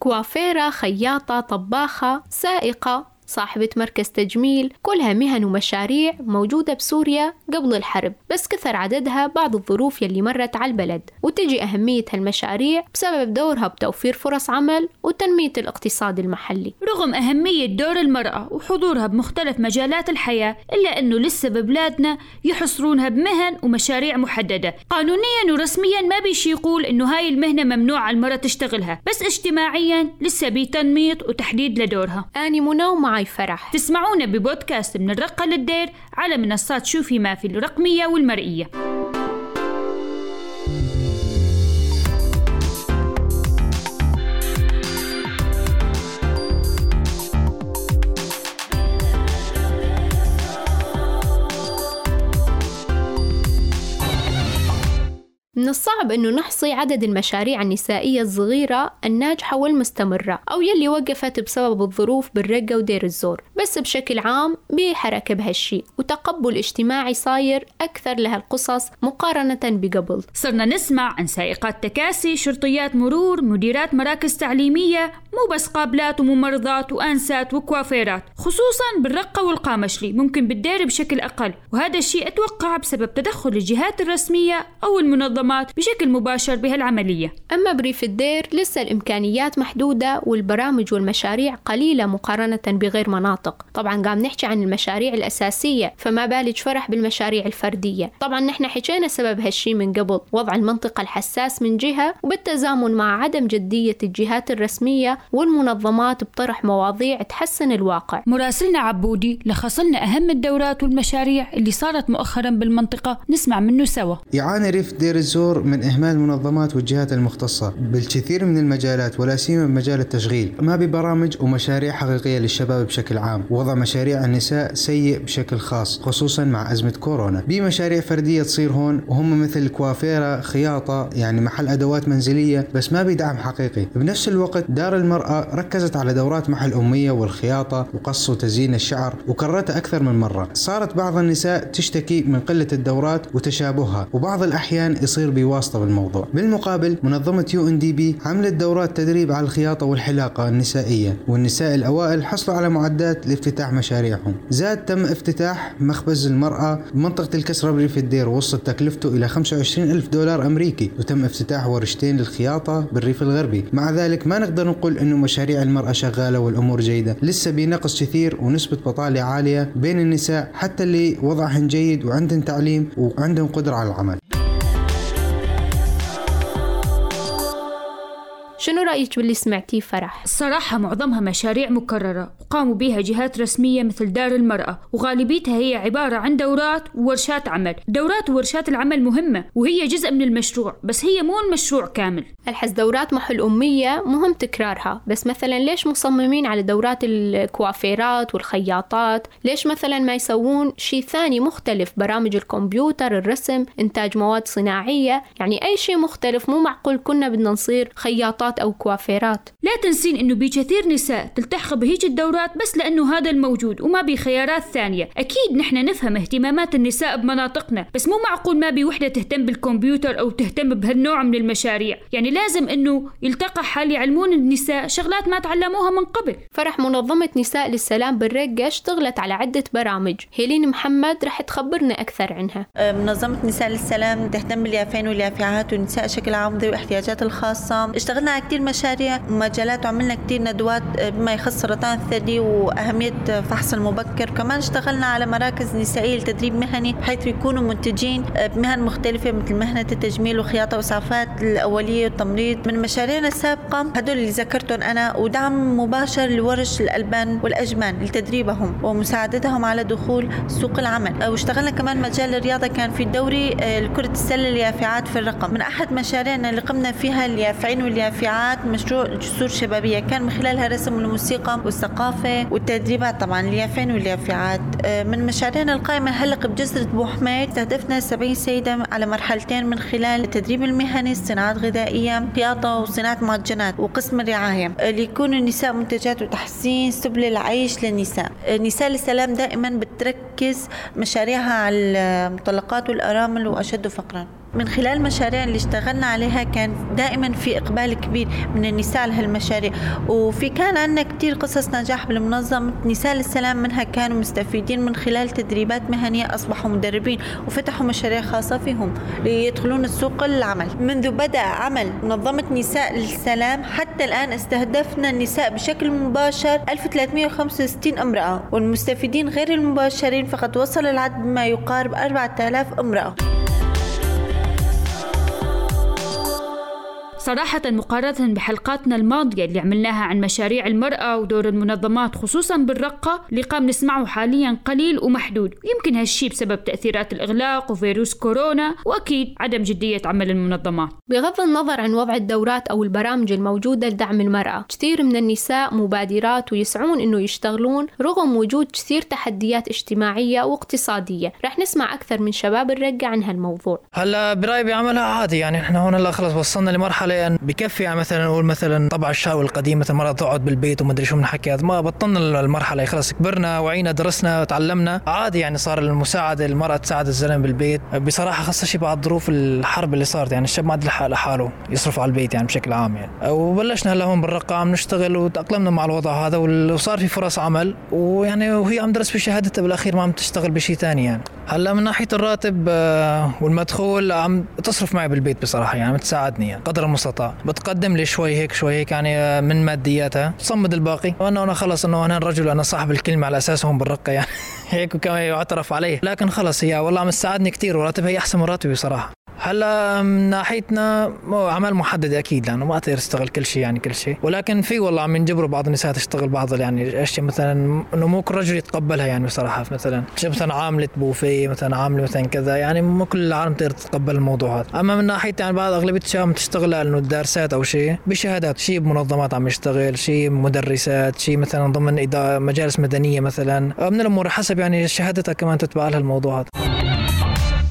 كوافيرة خياطة طباخة سائقة. صاحبة مركز تجميل كلها مهن ومشاريع موجودة بسوريا قبل الحرب بس كثر عددها بعض الظروف يلي مرت على البلد. وتجي أهمية هالمشاريع بسبب دورها بتوفير فرص عمل وتنمية الاقتصاد المحلي. رغم أهمية دور المرأة وحضورها بمختلف مجالات الحياة إلا أنه لسه ببلادنا يحصرونها بمهن ومشاريع محددة. قانونيا ورسميا ما بيشي يقول أنه هاي المهنة ممنوع المرأة تشتغلها بس اجتماعيا لسه بتنميط وتحديد لدورها. أني منى معي فرح. تسمعونا ببودكاست من الرقة للدير على منصات شوفي ما في الرقمية والمرئية. من الصعب أنه نحصي عدد المشاريع النسائية الصغيرة الناجحة والمستمرة أو يلي وقفت بسبب الظروف بالرقة ودير الزور. بس بشكل عام بحركة بهالشي وتقبل اجتماعي صاير أكثر لهالقصص مقارنة بقبل. صرنا نسمع عن سائقات تكاسي شرطيات مرور مديرات مراكز تعليمية مو بس قابلات وممرضات وأنسات وكوافيرات. خصوصا بالرقة والقامشلي ممكن بالدير بشكل أقل. وهذا الشيء أتوقع بسبب تدخل الجهات الرسمية أو المنظمات بشكل مباشر بهالعملية. أما بريف الدير لسه الإمكانيات محدودة والبرامج والمشاريع قليلة مقارنة بغير مناطق. طبعا قام نحكي عن المشاريع الأساسية فما بالج فرح بالمشاريع الفردية. طبعا نحن حكينا سبب هالشي من قبل وضع المنطقة الحساس من جهة وبالتزامن مع عدم جدية الجهات الرسمية والمنظمات بطرح مواضيع تحسن الواقع. مراسلنا عبودي لخص لنا أهم الدورات والمشاريع اللي صارت مؤخرا بالمنطقة. نسمع منه سوا. يعاني ريف دير الزور من إهمال المنظمات والجهات المختصة. بالكثير من المجالات ولا سيما بمجال التشغيل ما ببرامج ومشاريع حقيقية للشباب بشكل عام. وضع مشاريع النساء سيء بشكل خاص خصوصا مع أزمة كورونا. بمشاريع فردية تصير هون وهم مثل كوافيرة خياطة يعني محل أدوات منزلية بس ما بدعم حقيقي. بنفس الوقت دار المرأة ركزت على دورات محل الأمية والخياطة وقص وتزيين الشعر وكررتها أكثر من مرة. صارت بعض النساء تشتكي من قلة الدورات وتشابهها وبعض الأحيان يصير بواسطة بالموضوع. بالمقابل منظمة UNDP عملت دورات تدريب على الخياطة والحلاقة النسائية والنساء الأوائل حصلوا على معدات لافتتاح مشاريعهم. زاد تم افتتاح مخبز المرأة بمنطقة الكسرة بريف الدير وصلت تكلفته إلى 25 ألف دولار أمريكي وتم افتتاح ورشتين للخياطة بالريف الغربي. مع ذلك ما نقدر نقول أنه مشاريع المرأة شغالة والأمور جيدة. لسه بنقص كثير ونسبة بطالة عالية بين النساء حتى اللي وضعهن جيد وعندهم تعليم وعندهم قدرة على العمل. شنو رأيك باللي سمعتيه فرح؟ الصراحة معظمها مشاريع مكررة وقاموا بها جهات رسمية مثل دار المرأة وغالبيتها هي عبارة عن دورات وورشات عمل. دورات وورشات العمل مهمة وهي جزء من المشروع بس هي مو المشروع كامل. ألحس دورات محو الأمية مهم تكرارها بس مثلا ليش مصممين على دورات الكوافيرات والخياطات؟ ليش مثلا ما يسوون شيء ثاني مختلف برامج الكمبيوتر الرسم إنتاج مواد صناعية؟ يعني أي شيء مختلف مو معقول كنا بدنا نصير خياطات أو كوافيرات. لا تنسين إنه بكثير نساء تلتحق بهيج الدورات بس لأنه هذا الموجود وما بي خيارات ثانية. أكيد نحن نفهم اهتمامات النساء بمناطقنا بس مو معقول ما بي وحدة تهتم بالكمبيوتر أو تهتم بهالنوع من المشاريع. يعني لازم إنه يلتقى حال يعلمون النساء شغلات ما تعلموها من قبل. فرح منظمة نساء للسلام بالرقة اشتغلت على عدة برامج. هيلين محمد رح تخبرنا أكثر عنها. منظمة نساء للسلام تهتم باليافعين واليافعات والنساء بشكل عام ذوي الاحتياجات الخاصة. اشتغلنا كثير مشاريع ومجالات وعملنا كثير ندوات بما يخص سرطان الثدي وأهمية فحص المبكر. كمان اشتغلنا على مراكز نسائية لتدريب مهني بحيث يكونوا منتجين بمهن مختلفة مثل مهنة التجميل وخياطة وإسعافات الأولية والتمريض من مشاريعنا السابقة هدول اللي ذكرتهم أنا ودعم مباشر لورش الألبان والأجمان لتدريبهم ومساعدتهم على دخول سوق العمل. واشتغلنا كمان مجال الرياضة كان في دوري كرة السلة اليافعات في الرقم. من أحد مشاريعنا اللي قمنا فيها اليافعين واليافعات مشروع جسور شبابية. كان من خلالها رسم الموسيقى والثقافة والتدريبات طبعا اليافعين واليافعات من مشاريعنا القائمة هلق بجزرة بو حميد. استهدفنا 70 سيدة على مرحلتين من خلال التدريب المهني صناعات غذائية خياطة وصناعة معجنات وقسم الرعاية. ليكونوا النساء منتجات وتحسين سبل العيش للنساء. نساء السلام دائما بتركز مشاريعها على المطلقات والأرامل وأشد فقرا. من خلال المشاريع اللي اشتغلنا عليها كان دائما في إقبال كبير من النساء لهالمشاريع وفي كان عندنا كتير قصص نجاح بالمنظمة. نساء للسلام منها كانوا مستفيدين من خلال تدريبات مهنية أصبحوا مدربين وفتحوا مشاريع خاصة فيهم ليدخلون السوق العمل. منذ بدأ عمل منظمة نساء للسلام حتى الآن استهدفنا النساء بشكل مباشر 1365 امرأة والمستفيدين غير المباشرين فقد وصل العدد بما يقارب 4000 امرأة. صراحة مقارنة بحلقاتنا الماضية اللي عملناها عن مشاريع المرأة ودور المنظمات خصوصا بالرقة لقام نسمعه حاليا قليل ومحدود. يمكن هالشي بسبب تأثيرات الإغلاق وفيروس كورونا وأكيد عدم جدية عمل المنظمات. بغض النظر عن وضع الدورات أو البرامج الموجودة لدعم المرأة كثير من النساء مبادرات ويسعون أنه يشتغلون رغم وجود كثير تحديات اجتماعية واقتصادية. رح نسمع أكثر من شباب الرقة عن هالموضوع. هلا برأيي بعملها عادي يعني إحنا هون هلا خلص وصلنا لمرحلة يعني بكفي يعني مثلا نقول مثلا طبع الشاوي القديم مثلا مرة تقعد بالبيت وما أدري شو بنحكي هذا ما بطلنا المرحلة خلص كبرنا وعينا درسنا تعلمنا. عادي يعني صار المساعدة المرأة تساعد الزلمة بالبيت. بصراحة خاصة شيء بعد ظروف الحرب اللي صارت يعني الشاب ما عاد لحاله يصرف على البيت يعني بشكل عام يعني. وبلشنا هلا هون بالرقه عم نشتغل وتأقلمنا مع الوضع هذا وصار في فرص عمل. ويعني وهي عم درس بشهادتها بالأخير ما عم تشتغل بشيء ثاني يعني. هلا من ناحية الراتب آه، والمدخول عم تصرف معي بالبيت بصراحة يعني بتساعدني يعني قدر المستطاع. بتقدم لي شوي هيك شوي هيك يعني آه، من مادياتها. تصمد الباقي. وانه أنا خلص إنه أنا الرجل أنا صاحب الكلمة على أساس هون بالرقة يعني. هيك وكمان يعترف عليه لكن خلص هي والله عم تساعدني كثير وراتبها هي أحسن من راتبي صراحة هلا من ناحيتنا عمل محدد أكيد لأنه ما تقدر تشتغل كل شيء يعني كل شيء. ولكن في والله عم ينجبروا بعض النساء تشتغل بعض يعني أشياء مثلا إنه مو كل رجل يتقبلها يعني بصراحة. مثلا مثلا عاملة بوفيه مثلا عاملة مثلا كذا يعني مو كل العالم تقدر تتقبل الموضوع هذا. أما من ناحيه يعني بعض أغلبية الشباب تشتغل لأنه الدارسات أو شيء بشهادات شيء بمنظمات عم يشتغل شيء مدرسات شيء مثلا ضمن مجالس مدنية مثلا. من الأمور حسب يعني شهادتها كمان تتبع لها الموضوع هذا.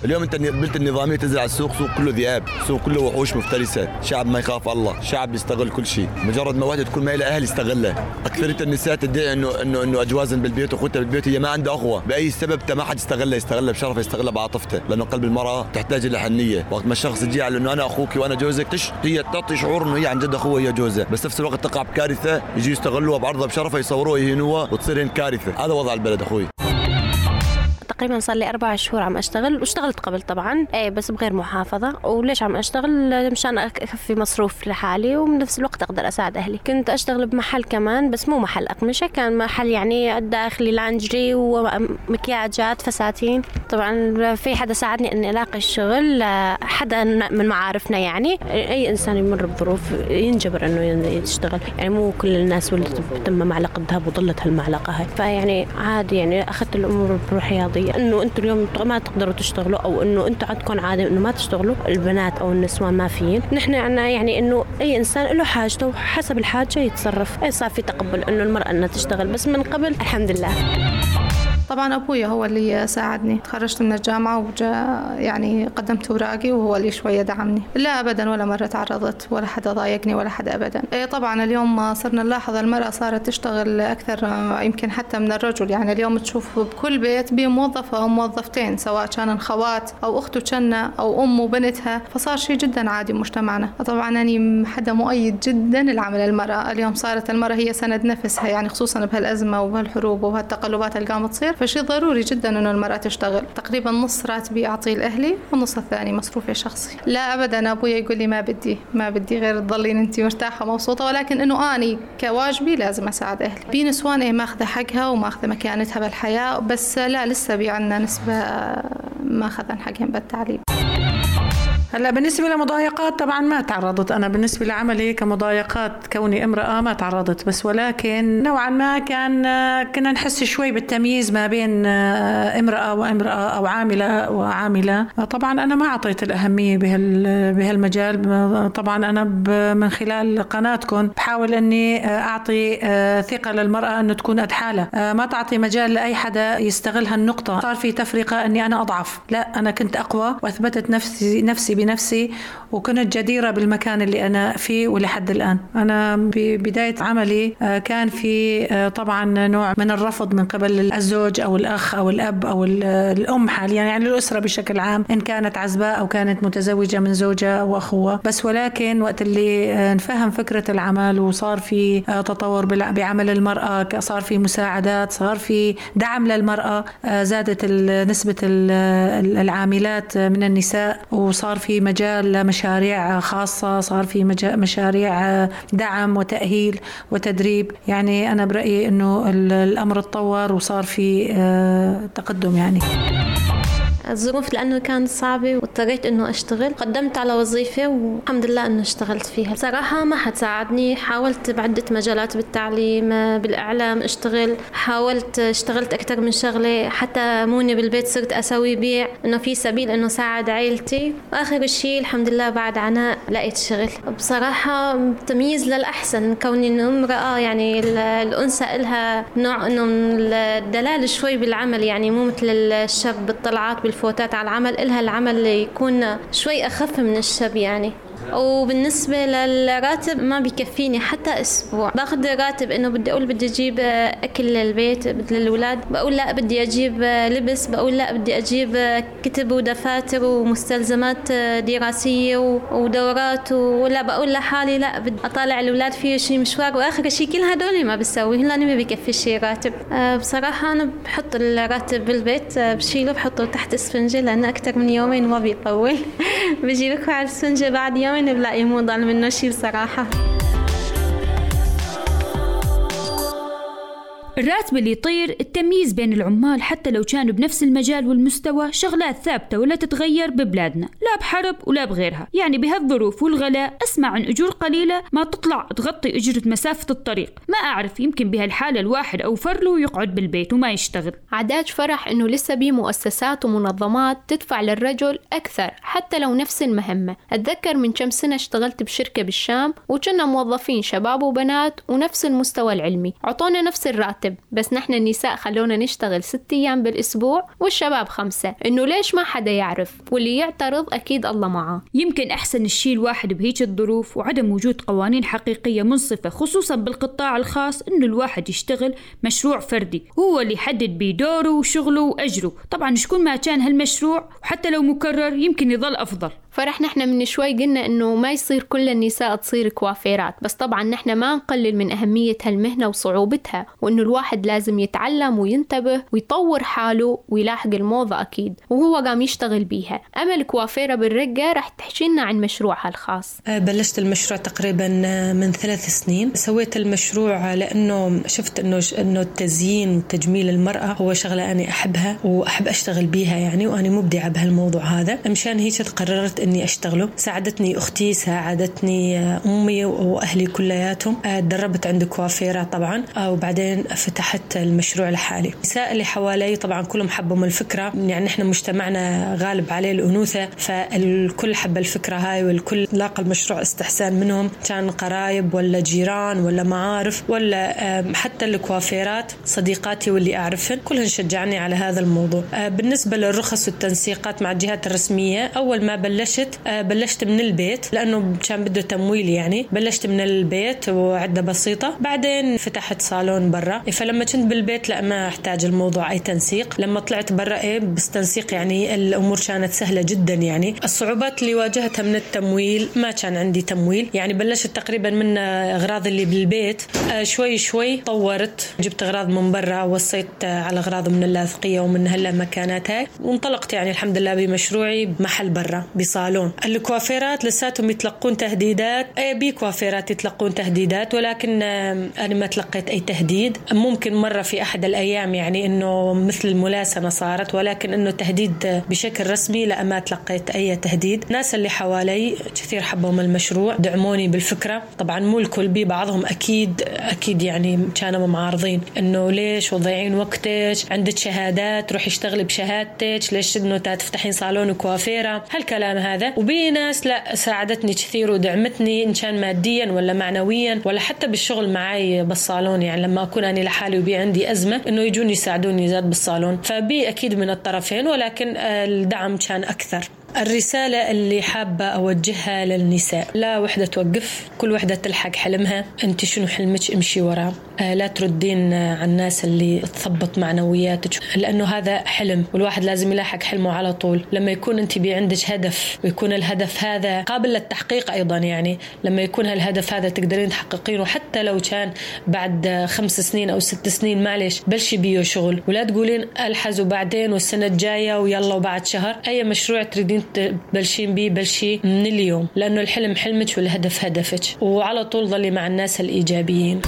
اليوم انت البلد النظامية تنزل على السوق سوق كله ذئاب سوق كله وحوش مفترسة شعب ما يخاف الله شعب بيستغل كل شيء مجرد ما واحدة تكون ما لها أهل يستغلها اكثريه النساء تدعي انه انه إنه اجوازا بالبيت واخوتها بالبيت هي ما عندها أخوة. بأي سبب ما حد يستغلها يستغلها بشرفها يستغلها بعاطفته. لأنه قلب المرأة تحتاج إلى حنية. وقت ما الشخص يجي على إنه أنا أخوك وأنا جوزك تش هي تعطي شعور إنه هي عن جد اخوها هي جوزها بس نفس الوقت تقع بكارثة يجي يستغلوها بعرضها بشرفها يصوروها يهينوها وتصير كارثه هذا وضع البلد أخوي. تقريبا صار لي أربع شهور عم أشتغل واشتغلت قبل طبعا. إيه بس بغير محافظة. وليش عم أشتغل؟ مشان أكفي مصروف لحالي وبنفس الوقت أقدر أساعد أهلي. كنت أشتغل بمحل كمان بس مو محل أقمشة. كان محل يعني داخلي لانجري ومكياجات فساتين. طبعا في حدا ساعدني إني ألاقي الشغل حدا من معارفنا يعني. أي إنسان يمر بظروف ينجبر إنه يشتغل. يعني مو كل الناس ولدت تم معلقة ذهب وظلت هالمعلقة هاي. فيعني عادي يعني أخذت الأمور بروح انه أنتم اليوم ما تقدروا تشتغلوا أو أنه أنتم عندكم عادة أنه ما تشتغلوا البنات أو النسوان ما فيين نحن عنا يعني أنه أي إنسان له حاجته وحسب الحاجة يتصرف. اي صار في تقبل أنه المرأة إنها تشتغل بس من قبل الحمد لله. طبعا أبويا هو اللي ساعدني. تخرجت من الجامعة وجا يعني قدمت أوراقي وهو اللي شوية دعمني. لا أبدا ولا مرة تعرضت ولا حدا ضايقني ولا حدا أبدا. إيه طبعا اليوم صرنا نلاحظ المرأة صارت تشتغل أكثر يمكن حتى من الرجل. يعني اليوم تشوف بكل بيت بموظفة أو موظفتين سواء كانن خوات أو أخته كنا أو أم وبنتها. فصار شيء جدا عادي بمجتمعنا طبعا أنا حدا مؤيد جدا لعمل المرأة. اليوم صارت المرأة هي سند نفسها يعني خصوصا بهالأزمة وبهالحروب وبهالتقلبات اللي قامت تصير. فشي ضروري جدا إنه المرأة تشتغل. تقريبا نص راتبي أعطيه لأهلي والنص الثاني مصروفي الشخصي لا ابدا أبويا يقول لي ما بدي ما بدي غير تضلين أنت مرتاحة مبسوطة ولكن إنه أني كواجبي لازم أساعد أهلي. في نسوان إيه ماخذة حقها وماخذة مكانتها بالحياة بس لا لسه بي عندنا نسبة ما اخذن حقهم بالتعليم. هلا بالنسبة لمضايقات طبعا ما تعرضت أنا بالنسبة لعملي كمضايقات كوني امرأة ما تعرضت بس ولكن نوعا ما كان كنا نحس شوي بالتمييز ما بين امرأة وامرأة أو عاملة وعاملة. طبعا أنا ما أعطيت الأهمية بهالمجال. طبعا أنا من خلال قناتكم بحاول إني أعطي ثقة للمرأة إنه تكون قد حالها. ما تعطي مجال لأي حدا يستغل هالنقطه صار في تفرقة إني أنا أضعف. لا أنا كنت أقوى وأثبتت نفسي نفسي بنفسي وكنت جديرة بالمكان اللي أنا فيه ولحد الآن. أنا ببداية عملي آه، كان في آه، طبعا نوع من الرفض من قبل الزوج أو الأخ أو الأب أو الأم حاليا يعني الأسرة بشكل عام إن كانت عزباء أو كانت متزوجة من زوجة أو أخوة بس ولكن وقت اللي آه، نفهم فكرة العمل وصار في تطور بعمل المرأة صار في مساعدات صار في دعم للمرأة زادت نسبة العاملات من النساء وصار في مجال مشاريع خاصة صار في مشاريع دعم وتأهيل وتدريب. يعني أنا برأيي أنه الأمر تطور وصار في آه، تقدم يعني. الظروف لأنه كانت صعبة واضطريت إنه أشتغل. قدمت على وظيفة والحمد لله إنه اشتغلت فيها. صراحة ما حد ساعدني حاولت بعدة مجالات بالتعليم بالإعلام أشتغل. حاولت اشتغلت أكثر من شغلة. حتى موني بالبيت صرت أسوي بيع. إنه في سبيل إنه ساعد عائلتي وآخر شيء الحمد لله بعد عناء لقيت شغل. بصراحة تمييز للأحسن. كوني إنه امرأة يعني الأنثى إلها نوع إنه الدلال شوي بالعمل. يعني مو مثل الشاب بالطلعات بالف فوتات على العمل إلها العمل يكون شوي أخف من الشب يعني. وبالنسبة للراتب ما بيكفيني حتى أسبوع. باخذ راتب إنه بدي أقول بدي أجيب أكل للبيت للأولاد بقول لا بدي أجيب لبس. بقول لا بدي أجيب كتب ودفاتر ومستلزمات دراسية ودورات ولا بقول لحالي لا بدي أطالع الأولاد في شيء مشوار. وآخر شيء كل هدول ما بسوي. لأني ما بكفي شيء راتب. أه، بصراحة أنا بحط الراتب بالبيت أه، بشيله بحطه تحت اسفنجة لأنه أكثر من يومين ما بيطول. بجي بكفي على الاسفنجة بعد يومين وين بلاقي مو ضل منه شي بصراحة. الراتب اللي يطير التمييز بين العمال حتى لو كانوا بنفس المجال والمستوى شغلات ثابتة ولا تتغير ببلادنا لا بحرب ولا بغيرها. يعني بهالظروف والغلاء أسمع عن أجور قليلة ما تطلع تغطي أجرة مسافة الطريق. ما أعرف يمكن بهالحالة الواحد أوفر له يقعد بالبيت وما يشتغل. عداج فرح إنه لسه بي مؤسسات ومنظمات تدفع للرجل أكثر حتى لو نفس المهمة. أتذكر من كم سنة اشتغلت بشركة بالشام وكنا موظفين شباب وبنات ونفس المستوى العلمي. عطونا نفس الراتب. راتب بس نحن النساء خلونا نشتغل ست أيام بالأسبوع والشباب خمسة. إنه ليش ما حدا يعرف؟ واللي يعترض أكيد الله معاه يمكن أحسن الشيء الواحد بهيك الظروف وعدم وجود قوانين حقيقية منصفة خصوصا بالقطاع الخاص إنه الواحد يشتغل مشروع فردي. هو اللي يحدد بيه دوره وشغله وأجره. طبعا شكون ما كان هالمشروع وحتى لو مكرر يمكن يظل أفضل. فرح نحن من شوي قلنا إنه ما يصير كل النساء تصير كوافيرات بس طبعا نحن ما نقلل من أهمية هالمهنة وصعوبتها وإنه الواحد لازم يتعلم وينتبه ويطور حاله ويلاحق الموضة أكيد وهو قام يشتغل بيها. امل كوافيرة بالرقة راح تحكي لنا عن مشروعها الخاص. أه، بلشت المشروع تقريبا من ثلاث سنين. سويت المشروع لأنه شفت إنه إنه التزيين وتجميل المرأة هو شغلة أنا أحبها وأحب أشتغل بيها يعني وأنا مبدعة بهالموضوع هذا. مشان هيك قررت إني أشتغله. ساعدتني أختي ساعدتني أمي وأهلي كلياتهم. آه، تدربت عند كوافيرة طبعا. آه، وبعدين فتحت المشروع لحالي النساء اللي حوالي طبعا كلهم حبوا الفكرة. يعني إحنا مجتمعنا غالب عليه الأنوثة. فالكل حب الفكرة هاي والكل لاقى المشروع استحسان منهم. كان قرايب ولا جيران ولا معارف ولا حتى الكوافيرات. صديقاتي واللي أعرفهن كلهن شجعني على هذا الموضوع. آه، بالنسبة للرخص والتنسيقات مع الجهات الرسمية أول ما بلشت بلشت آه، بلشت من البيت لأنه كان بده تمويل يعني. بلشت من البيت وعدة بسيطة. بعدين فتحت صالون برا. فلما كنت بالبيت لا ما احتاج الموضوع أي تنسيق. لما طلعت برا إيه بس تنسيق يعني الأمور كانت سهلة جدا يعني. الصعوبات اللي واجهتها من التمويل ما كان عندي تمويل. يعني بلشت تقريبا من أغراض اللي بالبيت. آه، شوي شوي طورت. جبت أغراض من برا وصيت على أغراض من اللاذقية ومن هلا مكاناتها. وانطلقت يعني الحمد لله بمشروعي بمحل برا بصالون. الصالون. الكوافيرات لساتهم يتلقون تهديدات. إيه في كوافيرات يتلقون تهديدات ولكن أنا ما تلقيت أي تهديد. ممكن مرة في أحد الأيام يعني إنه مثل الملاسمه صارت ولكن إنه تهديد بشكل رسمي لا ما تلقيت أي تهديد. الناس اللي حوالي كثير حبوا من المشروع دعموني بالفكرة. طبعا مو الكل بي بعضهم أكيد أكيد يعني كانوا معارضين إنه ليش وضيعين وقتك؟ عندك شهادات روحي اشتغلي بشهادتك. ليش إنه تفتحين صالون وكوافيرة؟ هالكلام هذا وبي ناس لا ساعدتني كثير ودعمتني إن كان ماديا ولا معنويا ولا حتى بالشغل معي بالصالون. يعني لما أكون أنا لحالي وبي عندي أزمة إنه يجوني يساعدوني زاد بالصالون. فبي أكيد من الطرفين ولكن الدعم كان أكثر. الرسالة اللي حابة أوجهها للنساء. لا وحدة توقف كل وحدة تلحق حلمها. أنت شنو حلمك؟ امشي وراه آه، لا تردين على الناس اللي تثبط معنوياتك. لأنه هذا حلم والواحد لازم يلاحق حلمه على طول. لما يكون أنت عندك هدف ويكون الهدف هذا قابل للتحقيق أيضا يعني. لما يكون هالهدف هذا تقدرين تحققينه حتى لو كان بعد خمس سنين أو ست سنين معلش بلشي بيه شغل. ولا تقولين ألحز وبعدين والسنة الجاية ويلا وبعد شهر. أي مشروع تريدين تبلشين بيه بلشي من اليوم لأنه الحلم حلمك والهدف هدفك وعلى طول ظلي مع الناس الإيجابيين.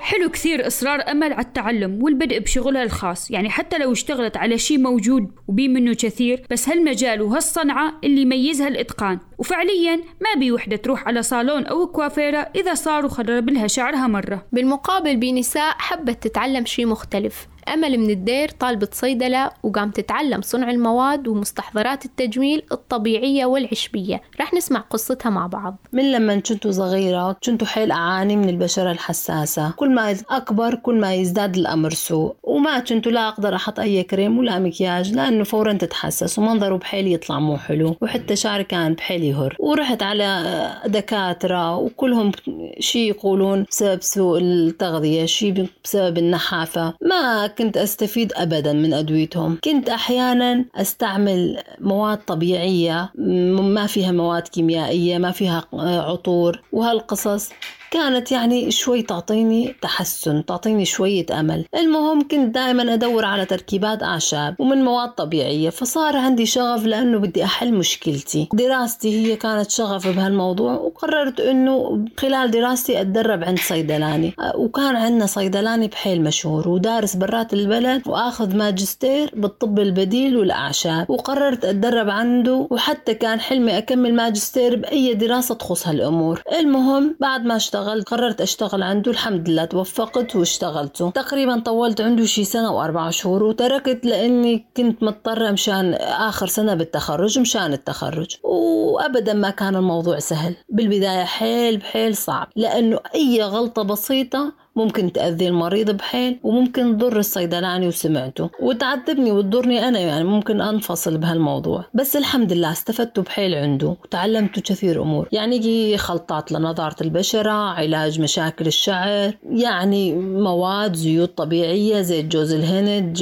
حلو كثير إصرار أمل على التعلم والبدء بشغلها الخاص. يعني حتى لو اشتغلت على شيء موجود وبي منه كثير بس هالمجال وهالصنعة اللي يميزها الإتقان. وفعليا ما بي وحدة تروح على صالون أو كوافيرة إذا صاروا خرب لها شعرها مرة. بالمقابل بنساء حبت تتعلم شيء مختلف. أمل من الدير طالبة صيدلة وقام تتعلم صنع المواد ومستحضرات التجميل الطبيعية والعشبية. رح نسمع قصتها مع بعض. من لما كنت صغيرة كنت حيل أعاني من البشرة الحساسة. كل ما أكبر كل ما يزداد الأمر سوء. وما كنت لا أقدر أحط أي كريم ولا مكياج لأنه فورا تتحسس ومنظره بحيل يطلع مو حلو وحتى شعري كان بحيل يهر. ورحت على دكاترة وكلهم شي يقولون بسبب سوء التغذية شي بسبب النحافة. ما كنت أستفيد أبدا من أدويتهم. كنت أحيانا أستعمل مواد طبيعية ما فيها مواد كيميائية ما فيها عطور. وهالقصص كانت يعني شوي تعطيني تحسن تعطيني شوية أمل. المهم كنت دائما أدور على تركيبات أعشاب ومن مواد طبيعية فصار عندي شغف لأنه بدي أحل مشكلتي. دراستي هي كانت شغف بهالموضوع وقررت أنه خلال دراستي أتدرب عند صيدلاني. وكان عندنا صيدلاني بحيل مشهور ودارس برات البلد وأخذ ماجستير بالطب البديل والأعشاب. وقررت أتدرب عنده وحتى كان حلمي أكمل ماجستير بأي دراسة تخص هالأمور. المهم بعد ما اشتغل قررت اشتغل عنده الحمد لله توفقت واشتغلته تقريبا طولت عنده شي سنة وأربع شهور وتركت لأني كنت مضطرة مشان آخر سنة بالتخرج مشان التخرج. وابدا ما كان الموضوع سهل. بالبداية حيل بحيل صعب لأنه أي غلطة بسيطة ممكن تأذي المريض بحيل وممكن تضر الصيدلاني وسمعته. وتعذبني وتضرني أنا يعني ممكن أنفصل بهالموضوع. بس الحمد لله استفدت بحيل عنده وتعلمت كثير أمور. يعني خلطات لنظارة البشرة علاج مشاكل الشعر يعني مواد زيوت طبيعية زي جوز الهند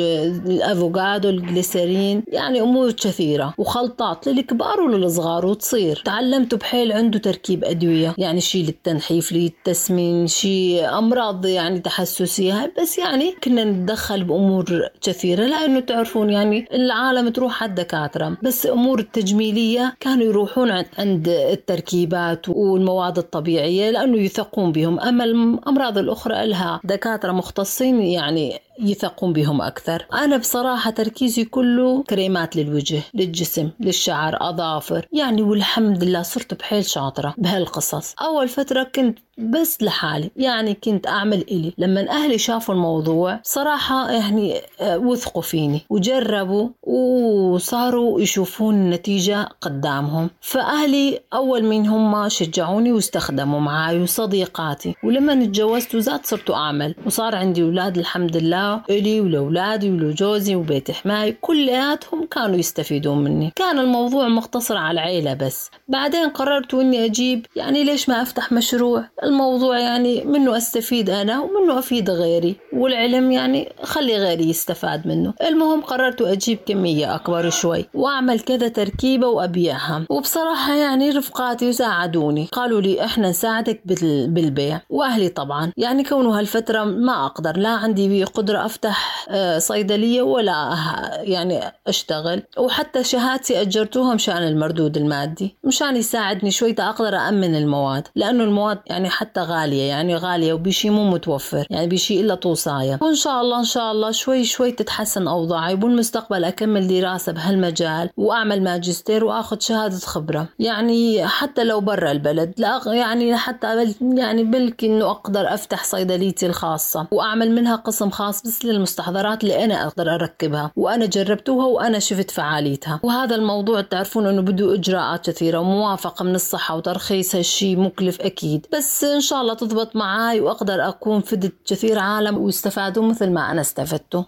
الأفوكادو الجليسرين يعني أمور كثيرة. وخلطات للكبار وللصغار وتصير. تعلمت بحيل عنده تركيب أدوية. يعني شي للتنحيف للتسمين شي أمراض يعني تحسسية بس يعني كنا نتدخل بأمور كثيرة لأنه تعرفون يعني العالم تروح على الدكاترة بس أمور التجميلية كانوا يروحون عند التركيبات والمواد الطبيعية لأنه يثقون بهم. أما الأمراض الأخرى لها دكاترة مختصين يعني يثقون بهم أكثر. أنا بصراحة تركيزي كله كريمات للوجه للجسم للشعر أظافر. يعني والحمد لله صرت بحيل شاطرة بهالقصص. أول فترة كنت بس لحالي يعني كنت أعمل إلي. لما أهلي شافوا الموضوع صراحة يعني آه، وثقوا فيني وجربوا وصاروا يشوفون النتيجة قدامهم. فأهلي أول من هم شجعوني واستخدموا معاي وصديقاتي. ولما تجوزت وزاد صرت أعمل. وصار عندي أولاد الحمد لله إلي ولأولادي ولجوزي وبيت حماي كلياتهم كانوا يستفيدون مني. كان الموضوع مقتصر على العيلة بس. بعدين قررت إني أجيب يعني ليش ما أفتح مشروع؟ الموضوع يعني منه أستفيد أنا ومنه أفيد غيري والعلم يعني خلي غيري يستفاد منه. المهم قررت أجيب كمية أكبر شوي وأعمل كذا تركيبة وأبيعها. وبصراحة يعني رفقاتي ساعدوني. قالوا لي إحنا نساعدك بالبيع. وأهلي طبعا. يعني كونه هالفترة ما أقدر لا عندي قدرة أفتح آه، صيدلية ولا يعني أشتغل. وحتى شهادتي أجرتوها مشان المردود المادي مشان يساعدني شوي أقدر أأمن المواد. لأنه المواد يعني حتى غالية يعني غالية وبشي مو متوفر يعني بشي إلا توصاية وإن شاء الله إن شاء الله شوي شوي تتحسن أوضاعي وبالمستقبل أكمل دراسة بهالمجال وأعمل ماجستير وأخذ شهادة خبرة. يعني حتى لو برا البلد لا يعني حتى يعني بلكي إنه أقدر أفتح صيدليتي الخاصة وأعمل منها قسم خاص بس للمستحضرات اللي أنا أقدر أركبها وأنا جربتوها وأنا شفت فعاليتها. وهذا الموضوع تعرفون إنه بده إجراءات كثيرة وموافقة من الصحة وترخيص هالشي مكلف أكيد. بس إن شاء الله تضبط معاي وأقدر أكون فدت كثير عالم ويستفادوا مثل ما أنا استفدت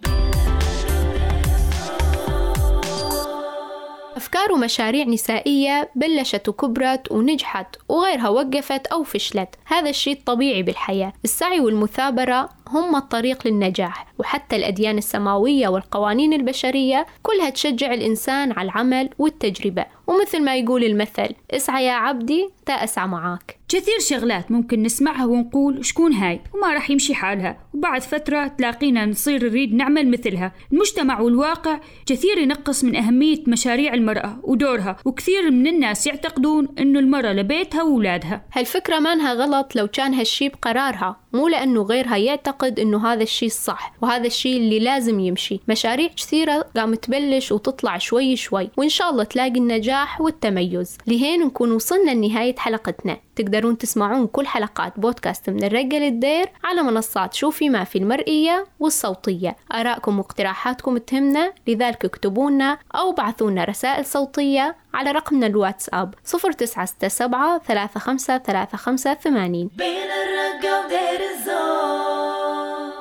أفكار ومشاريع نسائية بلشت وكبرت ونجحت وغيرها وقفت أو فشلت. هذا الشيء الطبيعي بالحياة. السعي والمثابرة هم الطريق للنجاح وحتى الأديان السماوية والقوانين البشرية كلها تشجع الإنسان على العمل والتجربة. ومثل ما يقول المثل اسعى يا عبدي تا أسعى معاك. كثير شغلات ممكن نسمعها ونقول شكون هاي؟ وما راح يمشي حالها. وبعد فترة تلاقينا نصير نريد نعمل مثلها. المجتمع والواقع كثير ينقص من أهمية مشاريع المرأة ودورها وكثير من الناس يعتقدون أنه المرأة لبيتها وولادها هالفكرة مانها غلط لو كان هالشي بقرارها مو لأنه غيرها يعتقد أنه هذا الشي الصح وهذا الشي اللي لازم يمشي. مشاريع كثيرة قام تبلش وتطلع شوي شوي وإن شاء الله تلاقي النجاح والتميز. لهين نكون وصلنا لنهاية حلقتنا. تقدرون تسمعون كل حلقات بودكاست من الرقة للدير على منصات شوفي ما في المرئية والصوتية. آرائكم واقتراحاتكم تهمنا لذلك اكتبونا أو بعثونا رسائل صوتية على رقمنا الواتساب 0967 35 35 80 بين الرقة ودير الزور